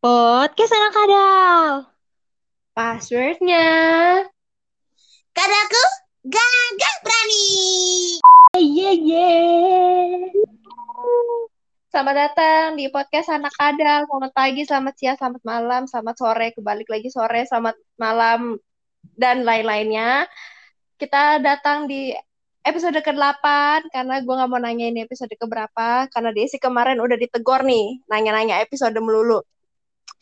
Podcast anak kadal. Passwordnya. Kadaku gagah berani. Ye ye. Selamat datang di podcast anak kadal. Selamat pagi, selamat siang, selamat malam, selamat sore, kebalik lagi sore, selamat malam, dan lain-lainnya. Kita datang di episode ke-8 karena gue nggak mau nanya ini episode keberapa karena Desi kemarin udah ditegor nih nanya-nanya episode melulu.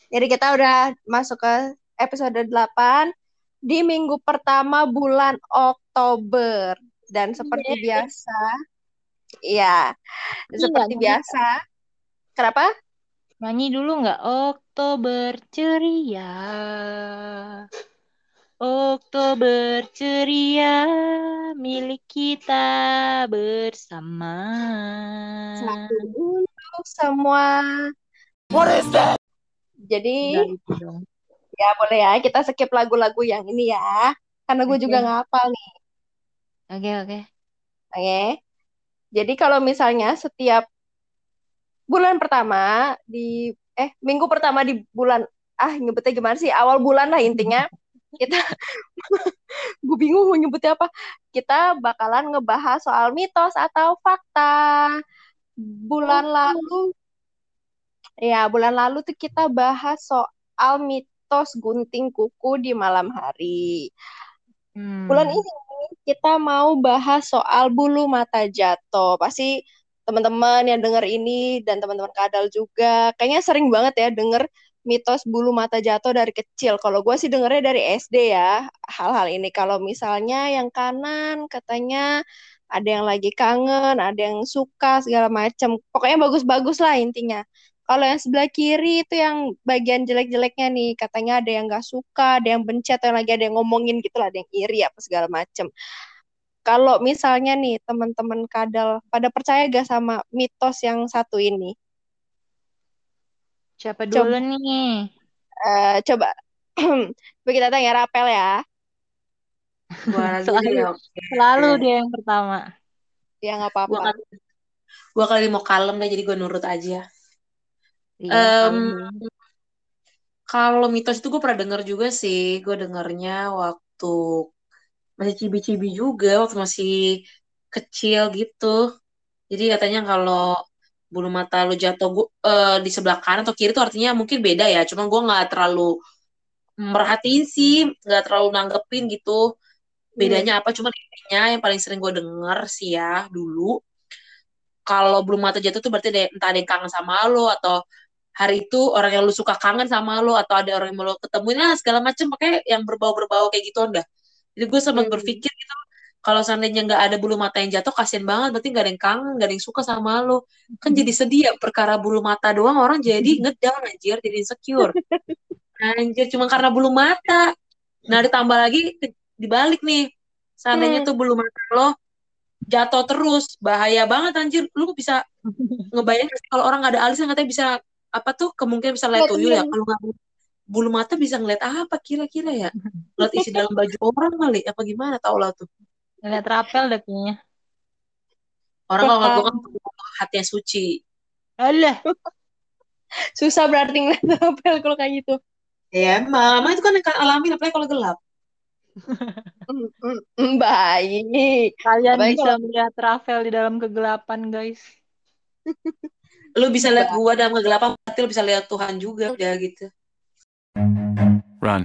Jadi kita udah masuk ke episode 8 di minggu pertama bulan Oktober dan seperti Yeay. biasa ya seperti nyanyi. biasa. Kenapa? Nyanyi dulu nggak? Oktober ceria. Oktober ceria milik kita bersama. Satu untuk semua. Jadi Nggak gitu dong. ya boleh ya kita skip lagu-lagu yang ini ya. Karena gue juga Oke. nggak hafal nih. Oke oke. Oke. Jadi kalau misalnya setiap bulan pertama di eh minggu pertama di bulan ah nyebutnya gimana sih awal bulan lah intinya kita gue bingung mau nyebutnya apa kita bakalan ngebahas soal mitos atau fakta bulan lalu ya bulan lalu tuh kita bahas soal mitos gunting kuku di malam hari Hmm. Bulan ini kita mau bahas soal bulu mata jatuh. Pasti teman-teman yang denger ini dan teman-teman kadal juga kayaknya sering banget ya denger mitos bulu mata jatuh dari kecil. Kalau gue sih dengernya dari SD ya hal-hal ini. Kalau misalnya yang kanan katanya ada yang lagi kangen, ada yang suka segala macam. Pokoknya bagus-bagus lah intinya. Kalau yang sebelah kiri itu yang bagian jelek-jeleknya nih, katanya ada yang nggak suka, ada yang benci, atau yang lagi ada yang ngomongin gitu lah, ada yang iri apa segala macem. Kalau misalnya nih teman-teman kadal pada percaya gak sama mitos yang satu ini? Siapa Coba. dulu nih? Eh, coba coba kita tanya Rapel ya, Gua Selalu. dia yang pertama. ya nggak Gua apa-apa. kali, gua kali mau kalem deh, jadi gue nurut aja. Iya, dulu. kalau mitos itu gue pernah denger juga sih. Gue dengernya waktu masih cibi-cibi juga, waktu masih kecil gitu. Jadi katanya kalau bulu mata lu jatuh gua, eh, di sebelah kanan atau kiri itu artinya mungkin beda ya. Cuma gue nggak terlalu merhatiin sih, nggak terlalu nanggepin gitu. Hmm. bedanya apa cuma intinya yang paling sering gue denger sih ya dulu kalau belum mata jatuh tuh berarti ada, entah ada yang kangen sama lo atau hari itu orang yang lu suka kangen sama lo atau ada orang yang mau lo ketemuin lah segala macem pakai yang berbau-berbau kayak gitu dah jadi gue sempat Hmm. berpikir gitu kalau seandainya nggak ada bulu mata yang jatuh kasian banget berarti nggak ada yang kangen nggak ada yang suka sama lo kan jadi sedih ya perkara bulu mata doang orang jadi ngedown anjir jadi insecure. Anjir cuma karena bulu mata. Nah ditambah lagi dibalik nih seandainya Hmm. tuh bulu mata lo jatuh terus bahaya banget anjir. Lu bisa ngebayang kalau orang nggak ada alisnya katanya bisa apa tuh kemungkinan bisa lihat tuyul ya tuyul. kalau nggak bulu mata bisa ngeliat apa kira-kira ya ngeliat isi dalam baju orang kali apa gimana tau lah tuh Ngeliat rapel deh kayaknya. orang kalau kan hatinya suci Alah. susah berarti ngeliat Rapel kalau kayak gitu. ya emang itu kan yang alami apalagi kalau gelap Hmm, hmm, hmm, baik. Kalian bisa kalau melihat Rafael di dalam kegelapan, guys. Lu bisa lihat gua dalam kegelapan berarti lu bisa lihat Tuhan juga udah gitu Run.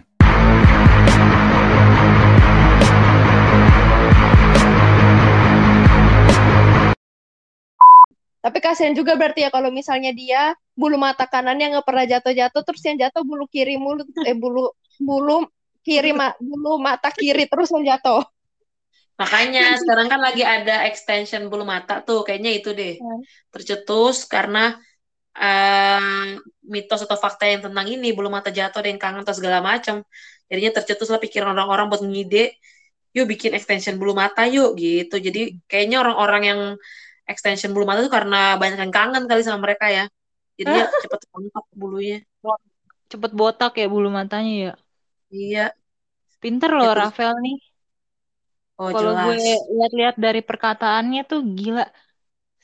Tapi kasihan juga berarti ya kalau misalnya dia bulu mata kanannya nggak pernah jatuh-jatuh, terus yang jatuh bulu kiri mulu, eh bulu bulu kiri ma, bulu mata kiri terus yang jatuh. Makanya sekarang kan lagi ada extension bulu mata tuh, kayaknya itu deh. Hmm. Tercetus karena eh, mitos atau fakta yang tentang ini bulu mata jatuh ada yang kangen atau segala macam. Jadinya tercetus lah pikiran orang-orang buat ngide, yuk bikin extension bulu mata yuk gitu. Jadi kayaknya orang-orang yang extension bulu mata tuh karena banyak yang kangen kali sama mereka ya. Jadinya cepet rontok bulunya. Cepet botak ya bulu matanya ya. Iya, Pinter ya loh Rafael nih. Oh Kalau gue lihat-lihat dari perkataannya tuh gila.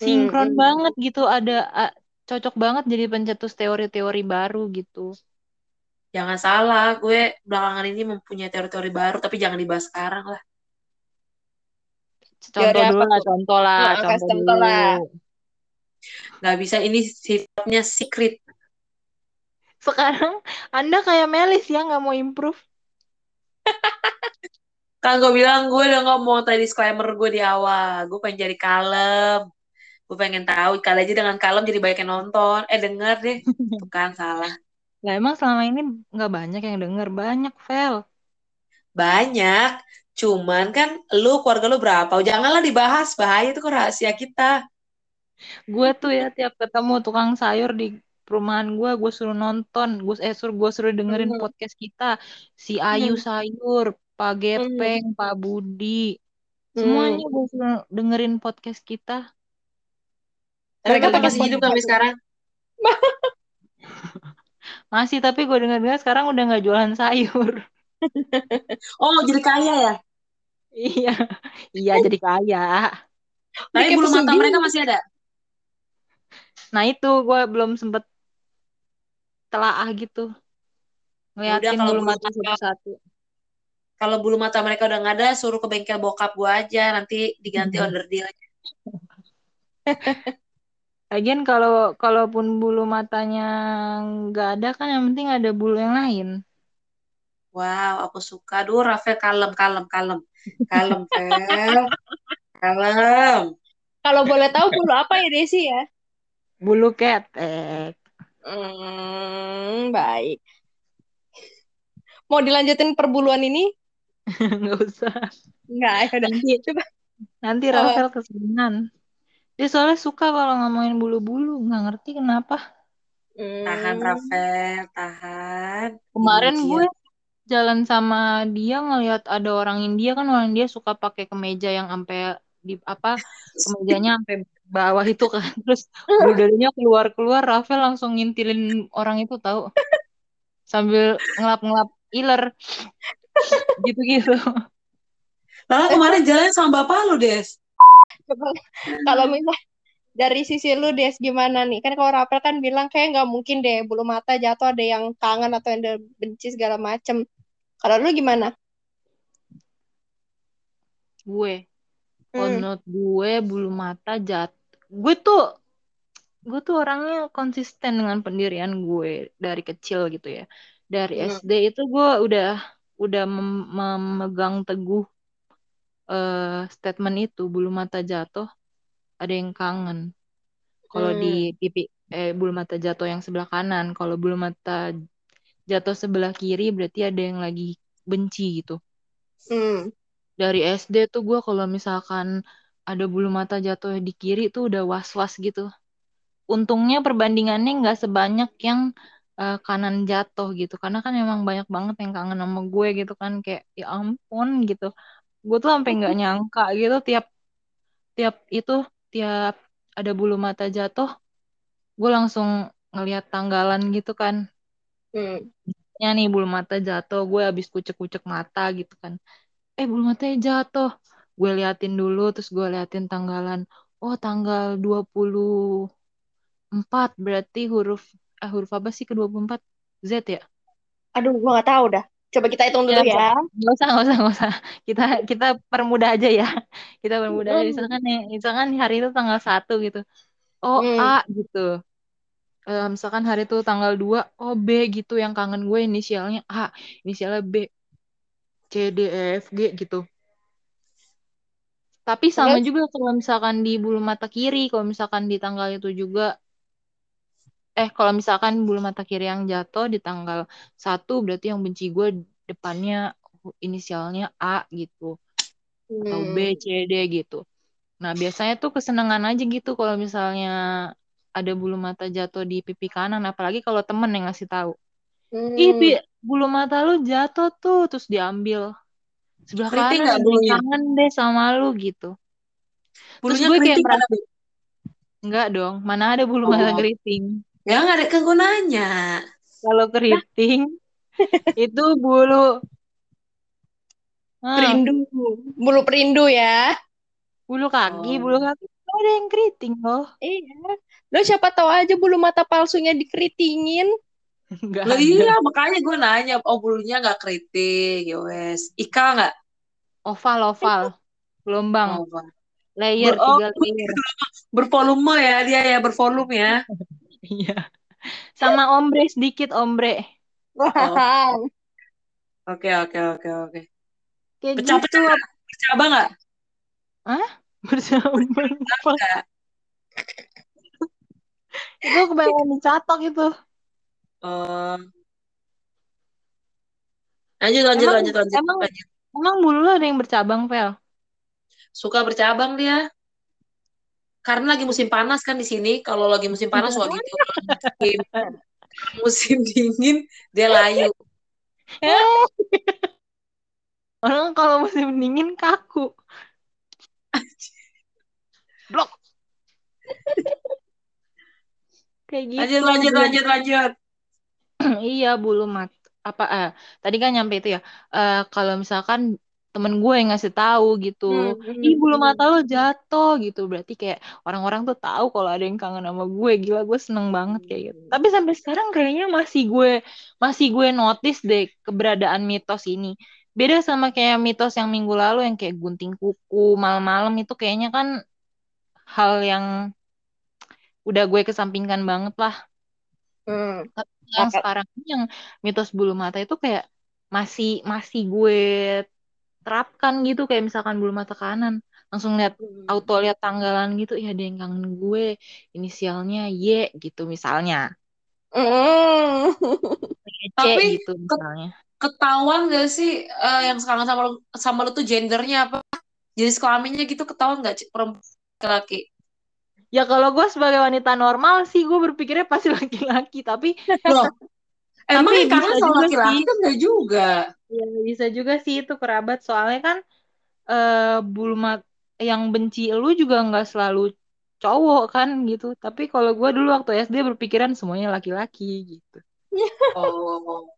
Hmm, Sinkron hmm. banget gitu. Ada a- cocok banget jadi pencetus teori-teori baru gitu. Jangan salah, gue belakangan ini mempunyai teori-teori baru, tapi jangan dibahas sekarang lah. Contoh dulu lah, contoh lah, Nah, contoh contoh dulu. lah. Nggak bisa, ini sifatnya secret. Sekarang Anda kayak Melis ya nggak mau improve. Kan gue bilang, gue udah ngomong tadi disclaimer gue di awal. Gue pengen jadi kalem. Gue pengen tahu, kali aja dengan kalem jadi banyak yang nonton. Eh, denger deh. Tuh kan, salah. Lah emang selama ini nggak banyak yang denger, banyak Vel. Banyak. Cuman kan, lu, keluarga lu berapa? Janganlah dibahas, bahaya itu kan rahasia kita. Gue tuh ya tiap ketemu tukang sayur di perumahan gue, gue suruh nonton, gue eh suruh gue suruh dengerin Hmm. podcast kita. Si Ayu Hmm. Sayur, Pak Hmm. Gepeng, Pak Budi, Hmm. semuanya suruh dengerin podcast kita. Mereka apa masih hidup sampai sekarang? Masih tapi gue denger-dengar sekarang udah nggak jualan sayur. Oh, jadi kaya ya? Iya, iya jadi kaya. Tapi bulu mata mereka masih ada? Nah itu gue belum sempet telaah gitu. Ngeliatin bulu mata satu-satu. Kalau bulu mata mereka udah nggak ada, suruh ke bengkel bokap gua aja, nanti diganti onder deal. Lagian kalau kalaupun bulu matanya nggak ada kan yang penting ada bulu yang lain. Wow, aku suka. Duh, Rafael kalem, kalem, kalem. Kalem, Fel. Kalem. Kalau boleh tahu bulu apa ya Desi ya? Bulu ketek. Hmm, baik. Mau dilanjutin perbuluan ini? Nggak usah. Enggak, ya udah. Nanti Coba. nanti Apa? Rafael kesenangan. Dia soalnya suka kalau ngomongin bulu-bulu. Nggak ngerti kenapa. Tahan, Hmm. Rafael. Tahan. Kemarin Ini gue jalan sama dia ngelihat ada orang India kan orang India suka pakai kemeja yang sampai di apa kemejanya sampai bawah itu kan terus bulu darinya keluar keluar Rafael langsung ngintilin orang itu tahu sambil ngelap-ngelap iler gitu-gitu Lalu kemarin jalan sama bapak lu, Des. Coba kalau misal dari sisi lu Des gimana nih? Kan kalau Rapel kan bilang kayak nggak mungkin deh bulu mata jatuh ada yang kangen atau yang ada benci segala macem. Kalau lu gimana? gue Hmm. menurut gue bulu mata jat gue tuh gue tuh orangnya konsisten dengan pendirian gue dari kecil gitu ya dari Hmm. SD itu gue udah udah mem- memegang teguh eh, statement itu bulu mata jatuh ada yang kangen kalau Hmm. di pipi eh bulu mata jatuh yang sebelah kanan kalau bulu mata jatuh sebelah kiri berarti ada yang lagi benci gitu Hmm. dari SD tuh gue kalau misalkan ada bulu mata jatuh di kiri tuh udah was-was gitu. Untungnya perbandingannya nggak sebanyak yang eh, kanan jatuh gitu. Karena kan emang banyak banget yang kangen sama gue gitu kan. Kayak ya ampun gitu. Gue tuh sampai nggak nyangka gitu tiap tiap itu tiap ada bulu mata jatuh, gue langsung ngelihat tanggalan gitu kan. Hmm. Ya nih bulu mata jatuh, gue habis kucek-kucek mata gitu kan. Eh bulu matanya jatuh. Gue liatin dulu, terus gue liatin tanggalan. Oh tanggal 24 berarti huruf, eh huruf apa sih ke 24? Z ya? Aduh, gua nggak tahu dah. Coba kita hitung dulu Ya, ya. Nggak usah, nggak usah, nggak usah. Kita kita permudah aja ya. Kita permudah aja. Hmm. Misalkan nih, misalkan hari itu tanggal 1 gitu. Oh Hmm. A gitu. Eh, misalkan hari itu tanggal 2, oh B gitu. Yang kangen gue inisialnya A, inisialnya B. C, D, E, F, G gitu. Tapi sama Terus? juga kalau misalkan di bulu mata kiri, kalau misalkan di tanggal itu juga, eh kalau misalkan bulu mata kiri yang jatuh di tanggal 1, berarti yang benci gue depannya inisialnya A gitu. Atau B, Hmm. C, D gitu. Nah biasanya tuh kesenangan aja gitu kalau misalnya ada bulu mata jatuh di pipi kanan, apalagi kalau temen yang ngasih tahu. Ih, Hmm. Bi, bulu mata lu jatuh tuh, terus diambil. Sebelah Keriting kanan kangen deh sama lu gitu. Terus Bulunya gue kayak merasa, enggak dong, mana ada bulu mata Oh. keriting. Ya nggak ada kegunanya. Kalau keriting, itu bulu, ah, Perindu. Bulu perindu ya. bulu kaki, Oh. bulu kaki. ada yang keriting loh. Iya. Lo siapa tahu aja bulu mata palsunya dikeritingin. Enggak Lah ada. iya, makanya gue nanya, oh bulunya nggak keriting, ya wes. Ika nggak? Oval, oval. Gelombang. Oh, Bang. Layer, Ber- oh, tiga layer. bervolume ya dia ya, bervolume ya. Iya. Sama ombre sedikit, ombre. Wow. Oke, oke, oke, oke. Kayak Pecah-pecah gitu. Bercabang nggak? Bersama Nggak. Itu kebanyakan dicatok itu. Oh. Lanjut, lanjut, Emang- lanjut, lanjut, emang- lanjut. Emang bulu lo ada yang bercabang, Vel? Suka bercabang dia. Karena lagi musim panas kan di sini. Kalau lagi musim panas suka gitu. Musim, musim dingin dia layu. Orang kalau musim dingin kaku. Blok. Kayak gitu. Lanjut, lanjut, lanjut, lanjut. Iya, bulu mat apa eh tadi kan nyampe itu ya. Eh kalau misalkan temen gue yang ngasih tahu gitu. Hmm, hmm, Ih, bulu hmm. mata lo jatuh gitu. Berarti kayak orang-orang tuh tahu kalau ada yang kangen sama gue. Gila, gue seneng banget kayak gitu. Tapi sampai sekarang kayaknya masih gue masih gue notice deh keberadaan mitos ini. Beda sama kayak mitos yang minggu lalu yang kayak gunting kuku malam-malam itu kayaknya kan hal yang udah gue kesampingkan banget lah. Hmm. Yang Oke. sekarang ini yang mitos bulu mata itu kayak masih masih gue terapkan gitu kayak misalkan bulu mata kanan langsung lihat auto lihat tanggalan gitu ya ada yang kangen gue inisialnya Y gitu misalnya Hmm. C Tapi gitu misalnya Ketahuan gak sih eh, yang sekarang sama lu, sama lu tuh gendernya apa? Jenis kelaminnya gitu ketahuan gak perempuan laki? ya kalau gue sebagai wanita normal sih gue berpikirnya pasti laki-laki tapi Loh, emang Tapi kangen bisa sama laki-laki kan gak juga. ya bisa juga sih itu kerabat. Soalnya kan eh bulu mata yang benci lu juga nggak selalu cowok kan gitu. Tapi kalau gue dulu waktu SD berpikiran semuanya laki-laki gitu. Oh,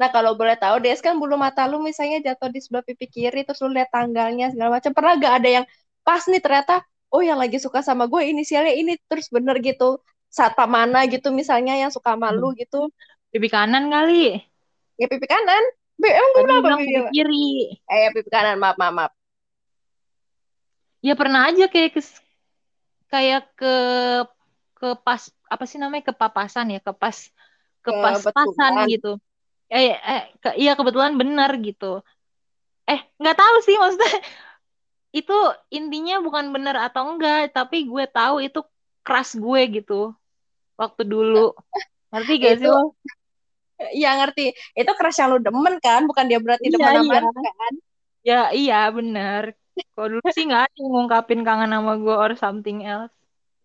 Nah kalau boleh tahu Des kan bulu mata lu misalnya jatuh di sebelah pipi kiri terus lu lihat tanggalnya segala macam. Pernah gak ada yang pas nih ternyata oh yang lagi suka sama gue inisialnya ini terus bener gitu saat mana gitu misalnya yang suka sama lu gitu pipi kanan kali. Ya pipi kanan. Be, emang gue tadi bilang pipi kiri. Eh ya, pipi kanan. Maaf maaf maaf. Ya pernah aja kayak ke kayak ke ke pas apa sih namanya? Kepapasan ya kepas kepas-pasan Kebetulan. gitu. Eh, eh ke, iya kebetulan benar gitu. Eh nggak tahu sih maksudnya itu intinya bukan benar atau enggak tapi gue tahu itu keras gue gitu. Waktu dulu ngerti gak sih Itu- lo Iya ngerti. Itu crush yang lu demen kan? Bukan dia berarti Iya, demen iya. kan? Ya iya benar kalau dulu sih nggak ada ngungkapin kangen sama gue or something else.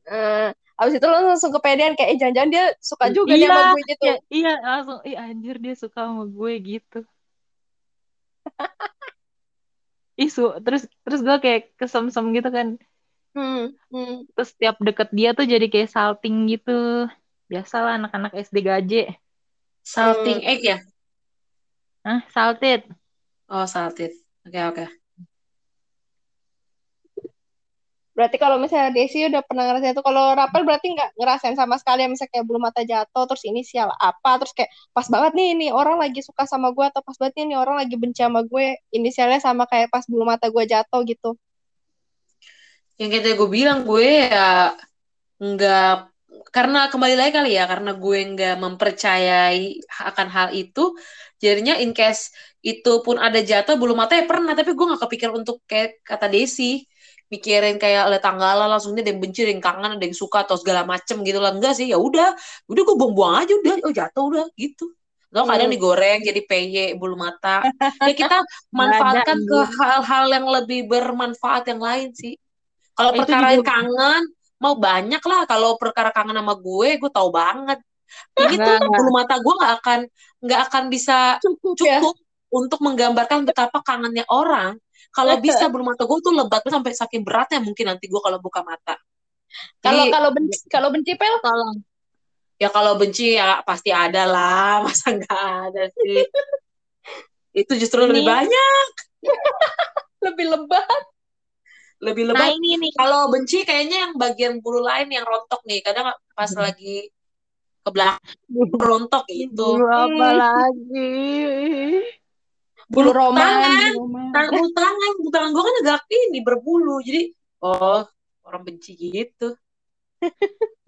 Eh, abis itu lu langsung kepedean kayak eh, jangan-jangan dia suka juga Iya, sama gue gitu. iya, iya langsung ih anjir dia suka sama gue gitu. Isu terus terus gue kayak kesem-sem gitu kan. Hmm, hmm. terus setiap deket dia tuh jadi kayak salting gitu biasalah anak-anak SD gaje salting egg ya? Hah, salted Oh, salted. Oke, oke. Berarti kalau misalnya Desi udah pernah ngerasain itu, kalau Rapel berarti nggak ngerasain sama sekali, misalnya kayak bulu mata jatuh, terus inisial apa, terus kayak pas banget nih, nih orang lagi suka sama gue, atau pas banget nih, nih orang lagi benci sama gue, inisialnya sama kayak pas bulu mata gue jatuh gitu. Yang kayak gue bilang, gue ya nggak karena kembali lagi kali ya karena gue nggak mempercayai akan hal itu jadinya in case itu pun ada jatuh bulu mata ya pernah tapi gue nggak kepikir untuk kayak kata Desi mikirin kayak ada tanggalan langsung dia ada yang benci ada yang kangen ada yang suka atau segala macem gitu lah. Enggak sih ya udah udah gue buang-buang aja udah oh jatuh udah gitu. Atau kadang Hmm. digoreng jadi PY bulu mata. Ya kita manfaatkan ke anjing. hal-hal yang lebih bermanfaat yang lain sih. Kalau perkara kangen mau banyak lah kalau perkara kangen sama gue gue tahu banget. Ini Enggak, tuh enggak. bulu mata gue nggak akan nggak akan bisa Cukup ya. cukup untuk menggambarkan betapa kangennya orang. Kalau bisa bulu mata gue tuh lebat sampai saking beratnya mungkin nanti gue kalau buka mata. Kalau kalau benci, kalau benci pel, tolong. Ya kalau benci ya pasti ada lah. Masa nggak ada sih? Itu justru lebih Ini- banyak. lebih lebat. Lebih Nah lebat. ini nih. Kalau benci kayaknya yang bagian bulu lain yang rontok nih. Kadang pas lagi ke belakang rontok gitu. Bulu apa Hmm. lagi? Bulu Bulu roman, tangan, bulu tangan bulu tangan, bulu tangan gue kan agak ini berbulu. Jadi, oh orang benci gitu.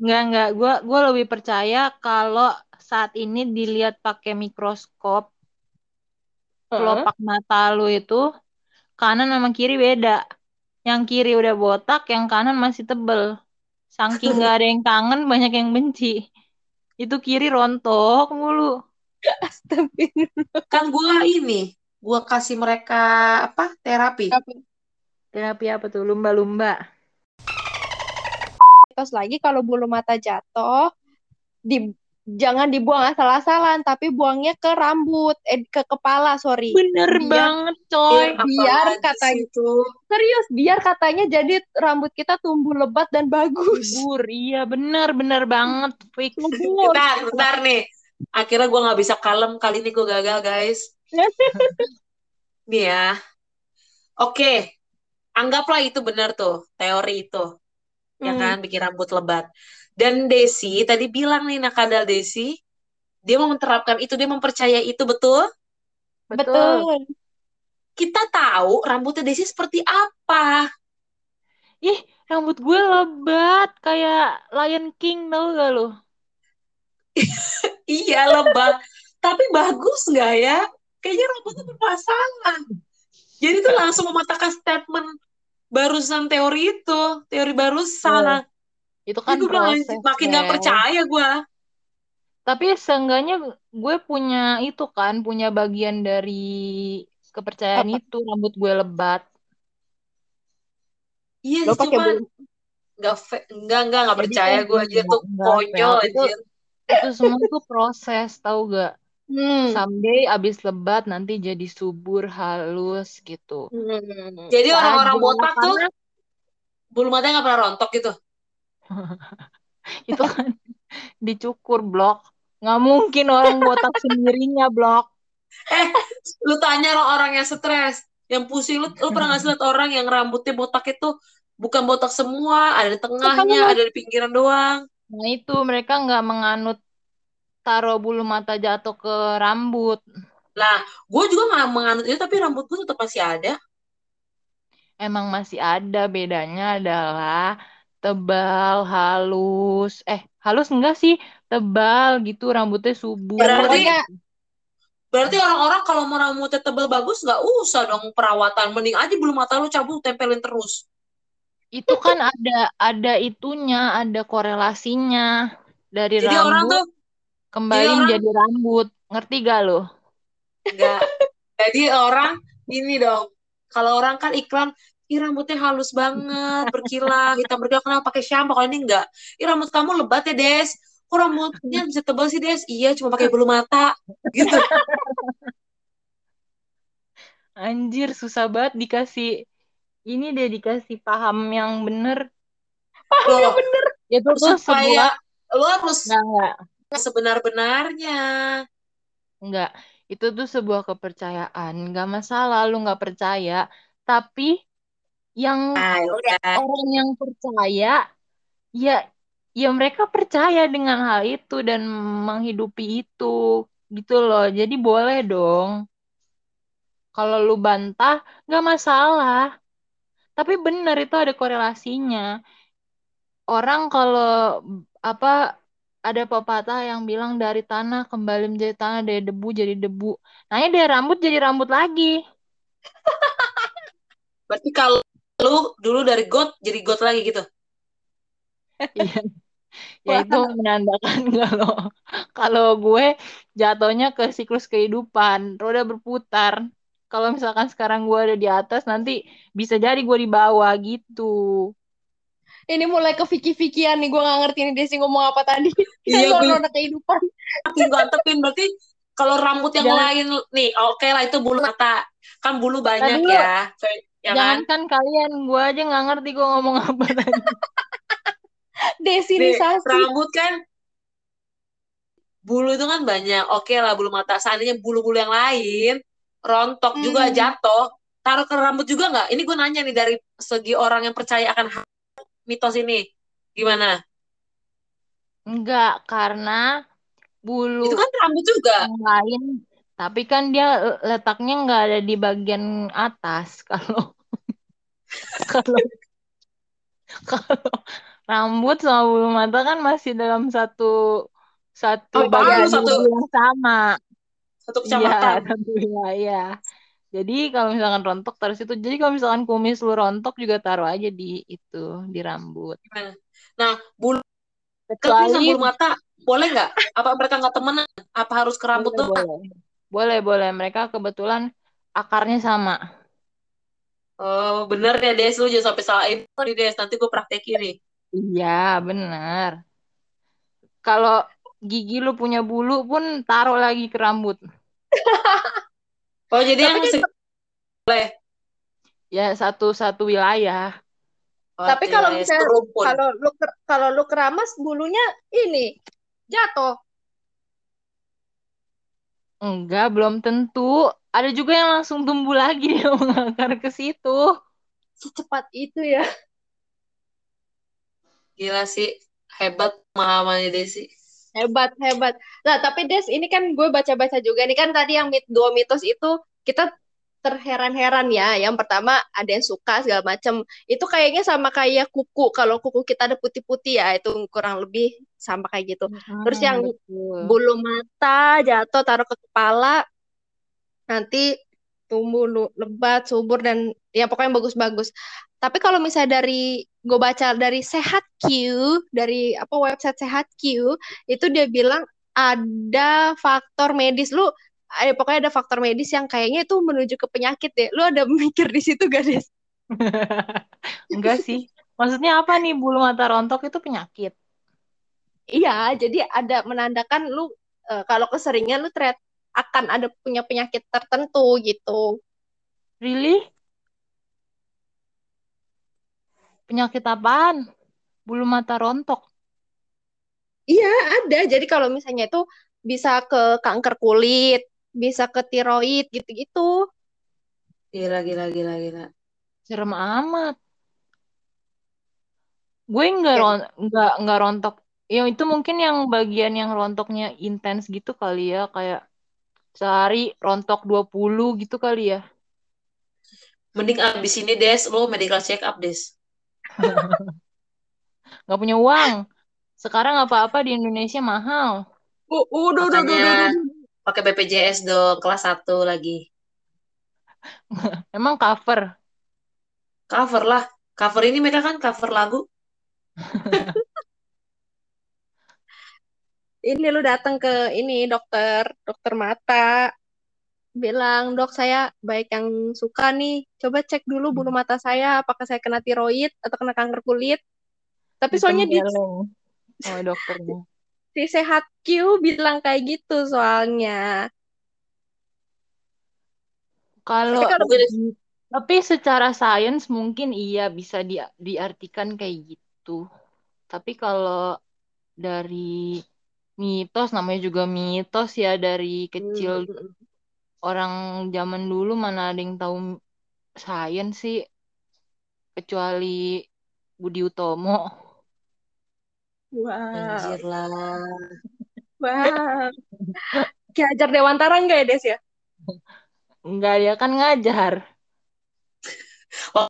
Enggak, enggak. Gua gua lebih percaya kalau saat ini dilihat pakai mikroskop, kelopak mata lu itu kanan sama kiri beda. Yang kiri udah botak, yang kanan masih tebel. Saking nggak ada yang kangen, banyak yang benci. Itu kiri rontok mulu. Astagfirullah. Kan gue ini, gue kasih mereka apa terapi. Terapi apa tuh? Lumba-lumba. Terus lagi kalau bulu mata jatuh, di jangan dibuang asal-asalan, tapi buangnya ke rambut, eh ke kepala, sorry. Bener Biar- banget, coy. biar apalagi katanya- sih itu. Serius, biar katanya jadi rambut kita tumbuh lebat dan bagus. Subur, iya bener, bener banget. Fix. Bentar, bentar nih. Akhirnya gue nggak bisa kalem. Kali ini gue gagal, guys. Nih ya. Oke. Anggaplah itu benar tuh. Teori itu. Ya Hmm. kan? Bikin rambut lebat. Dan Desi tadi bilang nih, nakadal Desi. Dia mau menerapkan itu. Dia mempercayai itu, betul? Betul. Kita tahu rambutnya Desi seperti apa. Ih, rambut gue lebat. Kayak Lion King, tau gak lo? Iya, lebat. Tapi bagus nggak ya? Kayaknya rambutnya bermasalah. Jadi tuh langsung mematahkan statement barusan teori itu. Teori barusan. Itu Kan gue bilang, proses. makin nggak Bel. percaya gue. Tapi seenggaknya gue punya itu kan, punya bagian dari kepercayaan Apa? itu. Rambut gue lebat. Iya, Lo pakai cuma bulu nggak fe- nggak nggak nggak percaya gue aja tuh konyol. Itu aja. itu semua tuh proses, tau gak? Hmm. Someday abis lebat nanti jadi subur, halus gitu. Hmm. Jadi orang-orang botak tuh bulu matanya nggak pernah rontok gitu. itu kan dicukur blok. Nggak mungkin orang botak sendirinya blok. Eh, lu tanya orang yang stres, yang pusing, lu, lu pernah nggak sih lihat orang yang rambutnya botak itu bukan botak semua, ada di tengahnya, ada di pinggiran doang. Nah itu mereka nggak menganut taruh bulu mata jatuh ke rambut. Lah, gue juga nggak menganut itu, tapi rambut gue tetap masih ada. Emang masih ada bedanya adalah tebal, halus. Eh, halus enggak sih? Tebal gitu, rambutnya subur. Berarti- Pokoknya Berarti orang-orang kalau mau rambutnya tebal bagus, nggak usah dong perawatan. Mending aja bulu mata lu cabut, tempelin terus. Itu kan ada ada itunya, ada korelasinya dari Jadi orang rambut tuh kembali orang- menjadi rambut. Ngerti gak lo? nggak. Jadi orang ini dong. Kalau orang kan iklan, ih rambutnya halus banget, berkilau, hitam berkilau, kenapa pakai shampoo? Kalau ini enggak. Ih rambut kamu lebat ya, Des. Kok rambutnya bisa tebal sih, Des? Iya, cuma pakai bulu mata. Gitu. Anjir, susah banget dikasih ini deh dikasih paham yang bener. Loh, Itu tuh supaya sebuah lu harus enggak, enggak. sebenar-benarnya. Enggak, itu tuh sebuah kepercayaan. Enggak masalah lu nggak percaya, tapi yang Nah, ya orang yang percaya, ya ya mereka percaya dengan hal itu dan menghidupi itu, gitu loh. Jadi boleh dong. Kalau lu bantah, nggak masalah. Tapi benar itu ada korelasinya. Orang kalau apa ada pepatah yang bilang dari tanah kembali menjadi tanah, dari debu jadi debu. Nah, ini dari rambut jadi rambut lagi. Berarti kalau lu dulu dari got jadi got lagi gitu. Iya. Ya itu menandakan kalau kalau gue jatuhnya ke siklus kehidupan, roda berputar. Kalau misalkan sekarang gue ada di atas, nanti bisa jadi gue di bawah gitu. ini mulai ke Vicky-Vickian nih, gue gak ngerti nih Desi ngomong apa tadi. Iya, gue roda kehidupan. gue antepin berarti kalau rambut yang Jangan- lain nih oke lah itu bulu mata kan bulu banyak Tadi ya ya kan Jangan kan kalian, gue aja nggak ngerti gue ngomong apa tadi. Desi Nih, nih Sasi. rambut kan bulu itu kan banyak oke lah bulu mata seandainya bulu-bulu yang lain rontok juga Hmm. jatuh taruh ke rambut juga nggak? Ini gue nanya nih dari segi orang yang percaya akan mitos ini. Gimana? Enggak, karena bulu Itu kan rambut juga. yang lain, tapi kan dia eh, letaknya nggak ada di bagian atas. Kalau kalau kalau rambut sama bulu mata kan masih dalam satu satu Oh, bagian satu yang sama. satu Iya, kecamatan. satu wilayah. Jadi kalau misalkan rontok taruh situ. Jadi kalau misalkan kumis lu rontok juga taruh aja di itu, di rambut. Gimana? Nah, bulu Kecuali bulu mata boleh nggak? Apa mereka nggak temenan? Apa harus ke rambut boleh, doang? boleh. Boleh, boleh. Mereka kebetulan akarnya sama. Oh, bener ya Des, lu jangan sampai salah info nih Des, nanti gue praktekin nih. Iya, benar. Kalau gigi lu punya bulu pun taruh lagi ke rambut. Oh, jadi Tapi yang kan boleh. Ya, satu-satu wilayah. Oh, tapi kalau misalnya kalau lu kalau lu keramas bulunya ini jatuh. Enggak, belum tentu. Ada juga yang langsung tumbuh lagi dia mengakar ke situ. Secepat itu ya. Gila sih, hebat pemahamannya Desi. Hebat, hebat. Nah, tapi Des, ini kan gue baca-baca juga. Ini kan tadi yang mit dua mitos itu kita terheran-heran ya. Yang pertama ada yang suka segala macam. Itu kayaknya sama kayak kuku. Kalau kuku kita ada putih-putih ya, itu kurang lebih sama kayak gitu. Terus Hmm, yang betul. bulu mata jatuh taruh ke kepala, nanti tumbuh lebat, subur dan ya pokoknya bagus-bagus. Tapi kalau misalnya dari gue baca dari Sehat Q, dari apa website Sehat Q, itu dia bilang ada faktor medis. Lu eh, pokoknya ada faktor medis yang kayaknya itu menuju ke penyakit deh. Lu ada mikir di situ gak, Des? Enggak sih. Maksudnya apa nih bulu mata rontok itu penyakit? Iya, jadi ada menandakan lu eh, kalau keseringan lu ternyata akan ada punya penyakit tertentu gitu. Really? Penyakit apaan? Bulu mata rontok. Iya, ada. Jadi kalau misalnya itu bisa ke kanker kulit, bisa ke tiroid gitu-gitu. Gila, gila, gila, gila. Serem amat. Gue nggak Ya, ron nggak nggak rontok. Ya itu mungkin yang bagian yang rontoknya intens gitu kali ya, kayak sehari rontok 20 gitu kali ya. Mending abis ini Des, lu medical check up Des. Nggak punya uang. Sekarang apa-apa di Indonesia mahal. Uh, udah, udah, udah, udah, Makanya udah. Pakai BPJS dong, kelas 1 lagi. Emang cover. Cover lah. Cover ini mereka kan cover lagu. Ini lu datang ke ini dokter, dokter mata, bilang, "Dok, saya baik yang suka nih. Coba cek dulu bulu mata saya apakah saya kena tiroid atau kena kanker kulit." Tapi soalnya di sama dokternya. Si Sehat Q bilang kayak gitu soalnya. Kalau Tapi secara sains mungkin iya bisa di, diartikan kayak gitu. Tapi kalau dari mitos namanya juga mitos ya dari kecil Hmm, orang zaman dulu mana ada yang tahu sains sih kecuali Budi Utomo. Wow, anjir lah. wow. Ki Hajar Dewantara enggak ya, Des ya? Enggak dia kan ngajar. Oh,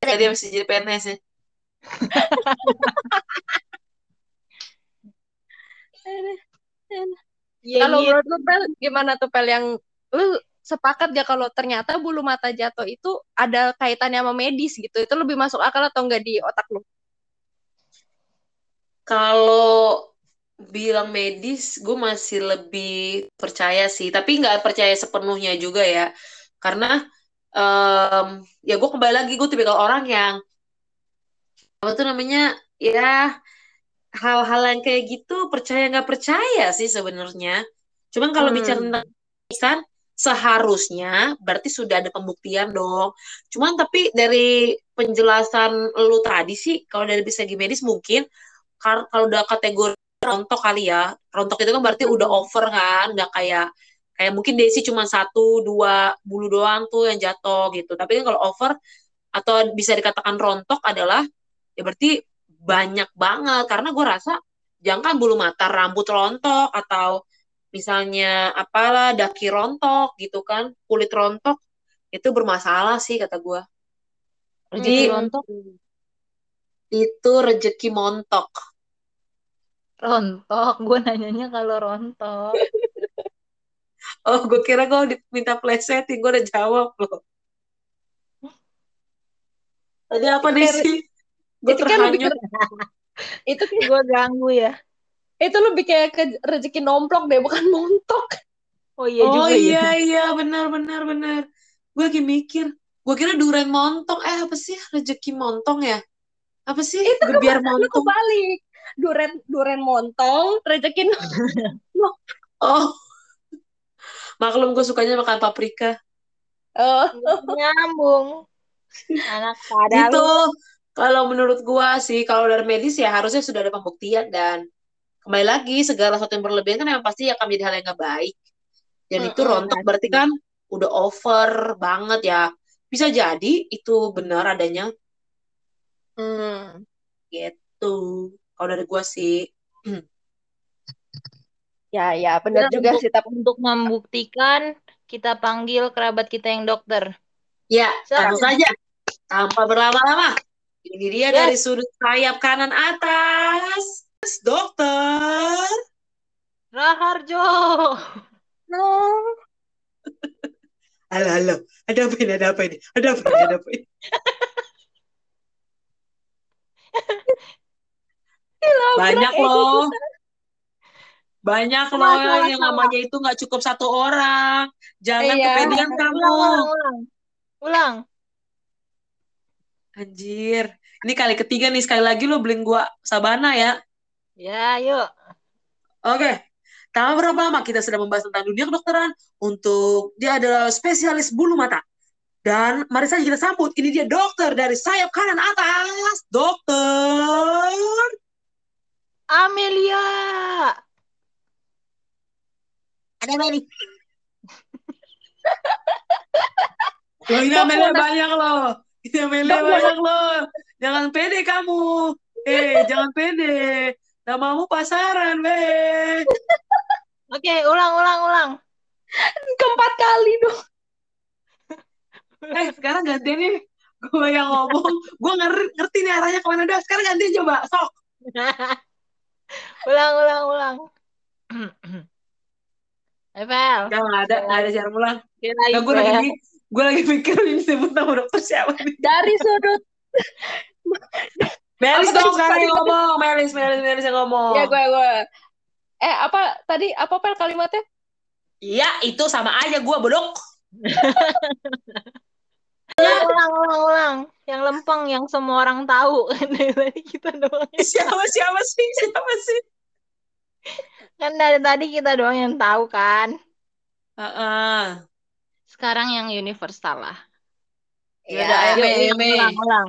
tadi masih jadi PNS ya. Ya Kalau gitu. menurut lu Pel, gimana tuh Pel yang lu sepakat gak kalau ternyata bulu mata jatuh itu ada kaitannya sama medis gitu? Itu lebih masuk akal atau enggak di otak lu? Kalau bilang medis, gue masih lebih percaya sih. Tapi nggak percaya sepenuhnya juga ya. Karena em, ya gue kembali lagi, gue tipikal orang yang apa tuh namanya ya hal-hal yang kayak gitu percaya nggak percaya sih sebenarnya. Cuman kalau bicara Hmm. tentang medis kan seharusnya berarti sudah ada pembuktian dong. Cuman tapi dari penjelasan lu tadi sih kalau dari segi medis mungkin kalau udah kategori rontok kali ya. Rontok itu kan berarti udah over kan, udah kayak Kayak mungkin Desi cuma satu, dua bulu doang tuh yang jatuh gitu. Tapi kan kalau over atau bisa dikatakan rontok adalah ya berarti banyak banget. Karena gue rasa jangan bulu mata rambut rontok atau misalnya apalah daki rontok gitu kan, kulit rontok itu bermasalah sih kata gue. Jadi rontok, itu rejeki montok. rontok. Gue nanyanya kalau rontok. Oh, gue kira gue minta plesetin, gue udah jawab loh. Tadi apa nih sih? Gue kan terhanyut. Itu kayak- Gue ganggu ya. itu lebih kayak ke rezeki nomplok deh, bukan montok. Oh iya Oh juga ya. iya iya benar benar benar. Gue lagi mikir, gue kira duren montong. Eh apa sih rezeki montong ya? Apa sih? Gebiar Lu montong. kebalik. Duren duren montong, rezeki Oh. Maklum gue sukanya makan paprika. Oh, Nyambung. Anak kadal. Gitu. Kalau menurut gua sih, kalau dari medis ya harusnya sudah ada pembuktian dan kembali lagi segala sesuatu yang berlebihan kan yang pasti akan menjadi hal yang nggak baik. Dan itu Mm-mm, rontok berarti kan udah over banget ya. Bisa jadi itu benar adanya hmm. gitu. Kalau dari gua sih. Ya, ya, benar juga untuk- sih. Tapi Untuk membuktikan, kita panggil kerabat kita yang dokter. Ya, langsung saja. Tanpa berlama-lama. Ini dia Yes. dari sudut sayap kanan atas. Dokter. Raharjo. no. Halo, halo. Ada apa ini? Ada apa ini? Ada apa ini? Ada apa ini? Banyak loh. Banyak loh Masalah, yang namanya itu nggak cukup satu orang. Jangan Iya. kepedean kamu. Ulang, ulang, ulang. Anjir. Ini kali ketiga nih. Sekali lagi lo beliin gua sabana ya. Ya, yuk. Oke. Tak berapa lama kita sudah membahas tentang dunia kedokteran untuk dia adalah spesialis bulu mata. Dan mari saja kita sambut. Ini dia dokter dari sayap kanan atas. Dokter. Amelia. Ada apa nih? Loh, ini Amelia banyak loh. Ini Amelia banyak loh. Jangan pede kamu. Eh, jangan pede. Namamu pasaran, weh. Oke, ulang, ulang, ulang. Keempat kali dong. Eh, sekarang gantian nih. Gue yang ngomong. Gue ngerti, ngerti nih arahnya ke mana dah. Sekarang gantian coba. Sok. ulang, ulang, ulang. Evel. Gak ada, gak ada cara ulang. Gak, gue lagi, gue lagi mikir ini sebut nama dokter siapa nih. Dari sudut. Melis dong sekarang yang ngomong. Melis, Melis, Melis yang ngomong. Ya, gue, gue. Eh, apa tadi? Apa pel kalimatnya? Iya, itu sama aja gue bodok. ulang, ulang, ulang. Yang lempeng, yang semua orang tahu. Dari tadi kita doang. yang- Siapa, siapa sih? Siapa sih? Kan dari tadi kita doang yang tahu kan. Heeh. Sekarang yang universal lah. Ya udah, ayo, ulang, ulang, ulang.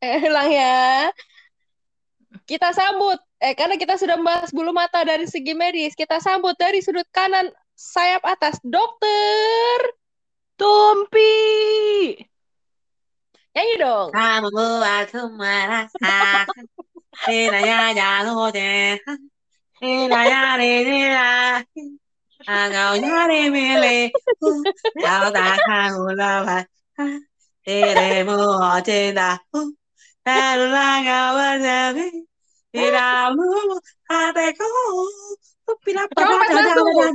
Eh, ulang ya. Kita sambut. Eh, karena kita sudah membahas bulu mata dari segi medis. Kita sambut dari sudut kanan sayap atas. Dokter. Tumpi. giống như đường. À mà mưa à thương mà ra xa đi là ya ya thôi nè đi là ya đi đi là à ngầu nhá đi mi lì đào ta khang la phải. Đi để mưa trên đà. Ta là ngầu bây giờ đi đi là mưa à ta có Chó bắt lấy tôi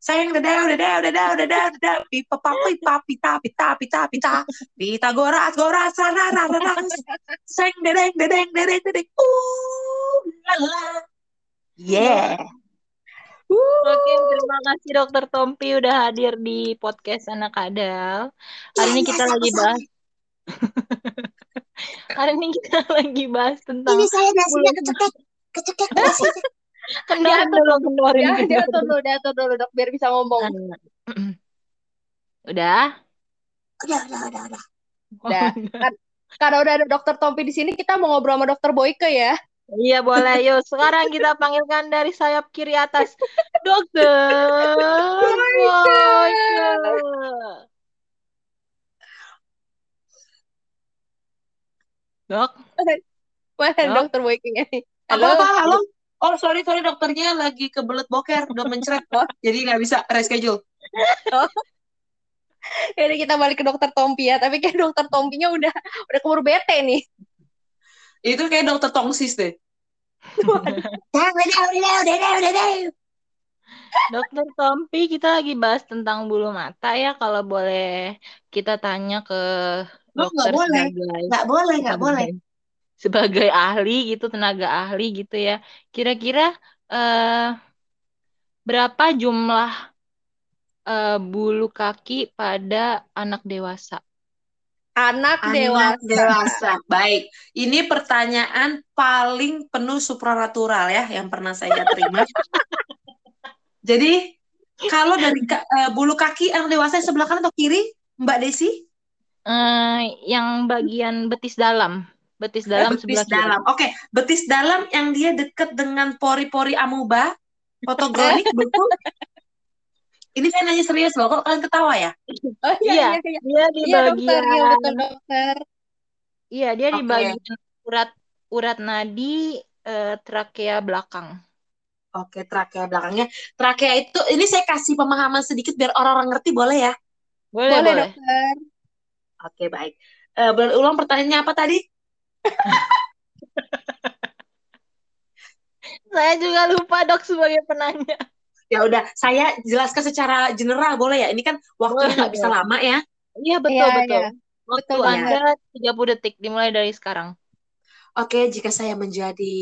Sayang dedau dedau dedau dedau dedau pipa papi papi tapi tapi tapi ta pita goras goras rara rara rara seng dedeng dedeng dedeng dedeng uh la la yeah Oke, terima kasih Dokter Tompi udah hadir di podcast Anak Kadal. Hari ini kita lagi bahas Hari ini kita lagi bahas tentang Ini saya nasinya kecekek. Kecekek nasinya. Kendorin dulu, kendorin, Ya, diatur dulu, diatur dulu, dok, biar bisa ngomong. Udah? Udah, udah, udah, udah. Udah. Kan- karena udah ada dokter Tompi di sini, kita mau ngobrol sama dokter Boyke ya. Iya boleh. Yuk sekarang kita panggilkan dari sayap kiri atas. Dokter Boyke. Dok, Mana Dok? dokter ini? Apa Halo? apa halo? Oh sorry sorry dokternya lagi kebelet boker udah mencret jadi nggak bisa reschedule. Jadi kita balik ke dokter Tompi ya, tapi kayak dokter Tompinya udah udah keburu bete nih. Itu kayak dokter tongsis deh. Dah, udah, udah, udah, udah, udah, udah. Dokter Tompi kita lagi bahas tentang bulu mata ya. Kalau boleh kita tanya ke Oh, nggak dokter boleh. sebagai Nggak boleh nggak boleh. Sebagai ahli gitu, tenaga ahli gitu ya. Kira-kira eh, berapa jumlah eh, bulu kaki pada anak dewasa? Anak, Anak dewasa. dewasa. Baik, ini pertanyaan paling penuh supranatural ya yang pernah saya terima. Jadi kalau dari eh, bulu kaki anak dewasa yang sebelah kanan atau kiri, Mbak Desi? Eh, yang bagian betis dalam, betis dalam betis sebelah kiri. dalam. Oke, betis dalam yang dia deket dengan pori-pori amuba, fotogronik betul. Ini saya nanya serius loh, kok kalian ketawa ya? Oh Iya, iya, iya, iya. dia di Iya dokter, iya bagian betul dokter. Iya, dia di Oke. bagian urat urat nadi eh, trakea belakang. Oke, trakea belakangnya. Trakea itu, ini saya kasih pemahaman sedikit biar orang-orang ngerti, boleh ya? Boleh, Boleh boleh. dokter. Oke, baik. Eh, boleh ulang pertanyaannya apa tadi? Saya juga lupa dok sebagai penanya. Ya udah, saya jelaskan secara general boleh ya? Ini kan waktunya Boleh, nggak bisa lama ya. Iya betul Iya, betul. iya. Waktu Betul. Anda 30 detik dimulai dari sekarang. Oke, jika saya menjadi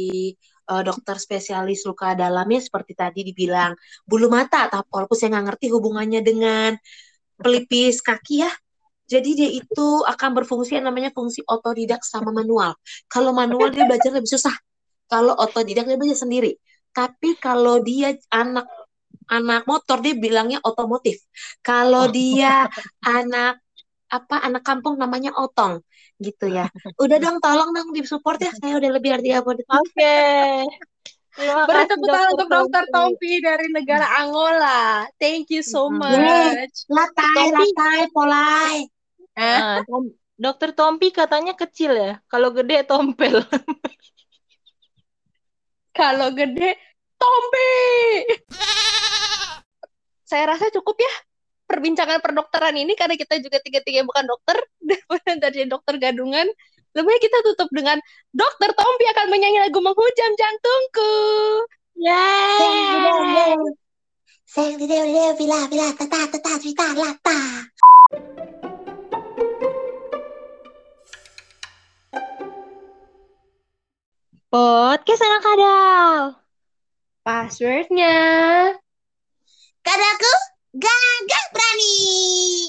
eh, dokter spesialis luka dalamnya seperti tadi dibilang bulu mata, tapi walaupun saya nggak ngerti hubungannya dengan pelipis kaki ya. Jadi dia itu akan berfungsi yang namanya fungsi otodidak sama manual. Kalau manual dia belajar lebih susah. Kalau otodidak dia belajar sendiri. Tapi kalau dia anak anak motor dia bilangnya otomotif. Kalau dia anak apa anak kampung namanya otong gitu ya. Udah dong tolong dong di support ya. Saya udah lebih dari 30 detik. Oke. Terima Beri tepuk tangan untuk dokter Tompi. Dari negara Angola. Thank you so much. Latai, latai, polai. Hah? Nah, Tom- Dokter Tompi katanya kecil ya. Kalau gede tompel. Kalau gede, Tompi. Saya rasa cukup ya perbincangan perdokteran ini karena kita juga tiga-tiga bukan dokter dari dokter gadungan. Lebih baik kita tutup dengan Dokter Tompi akan menyanyi lagu menghujam jantungku. Yeay. Udah, bila, bila, tata, tata, cerita, lata. Podcast anak kadal. Passwordnya. kadalku gagang berani.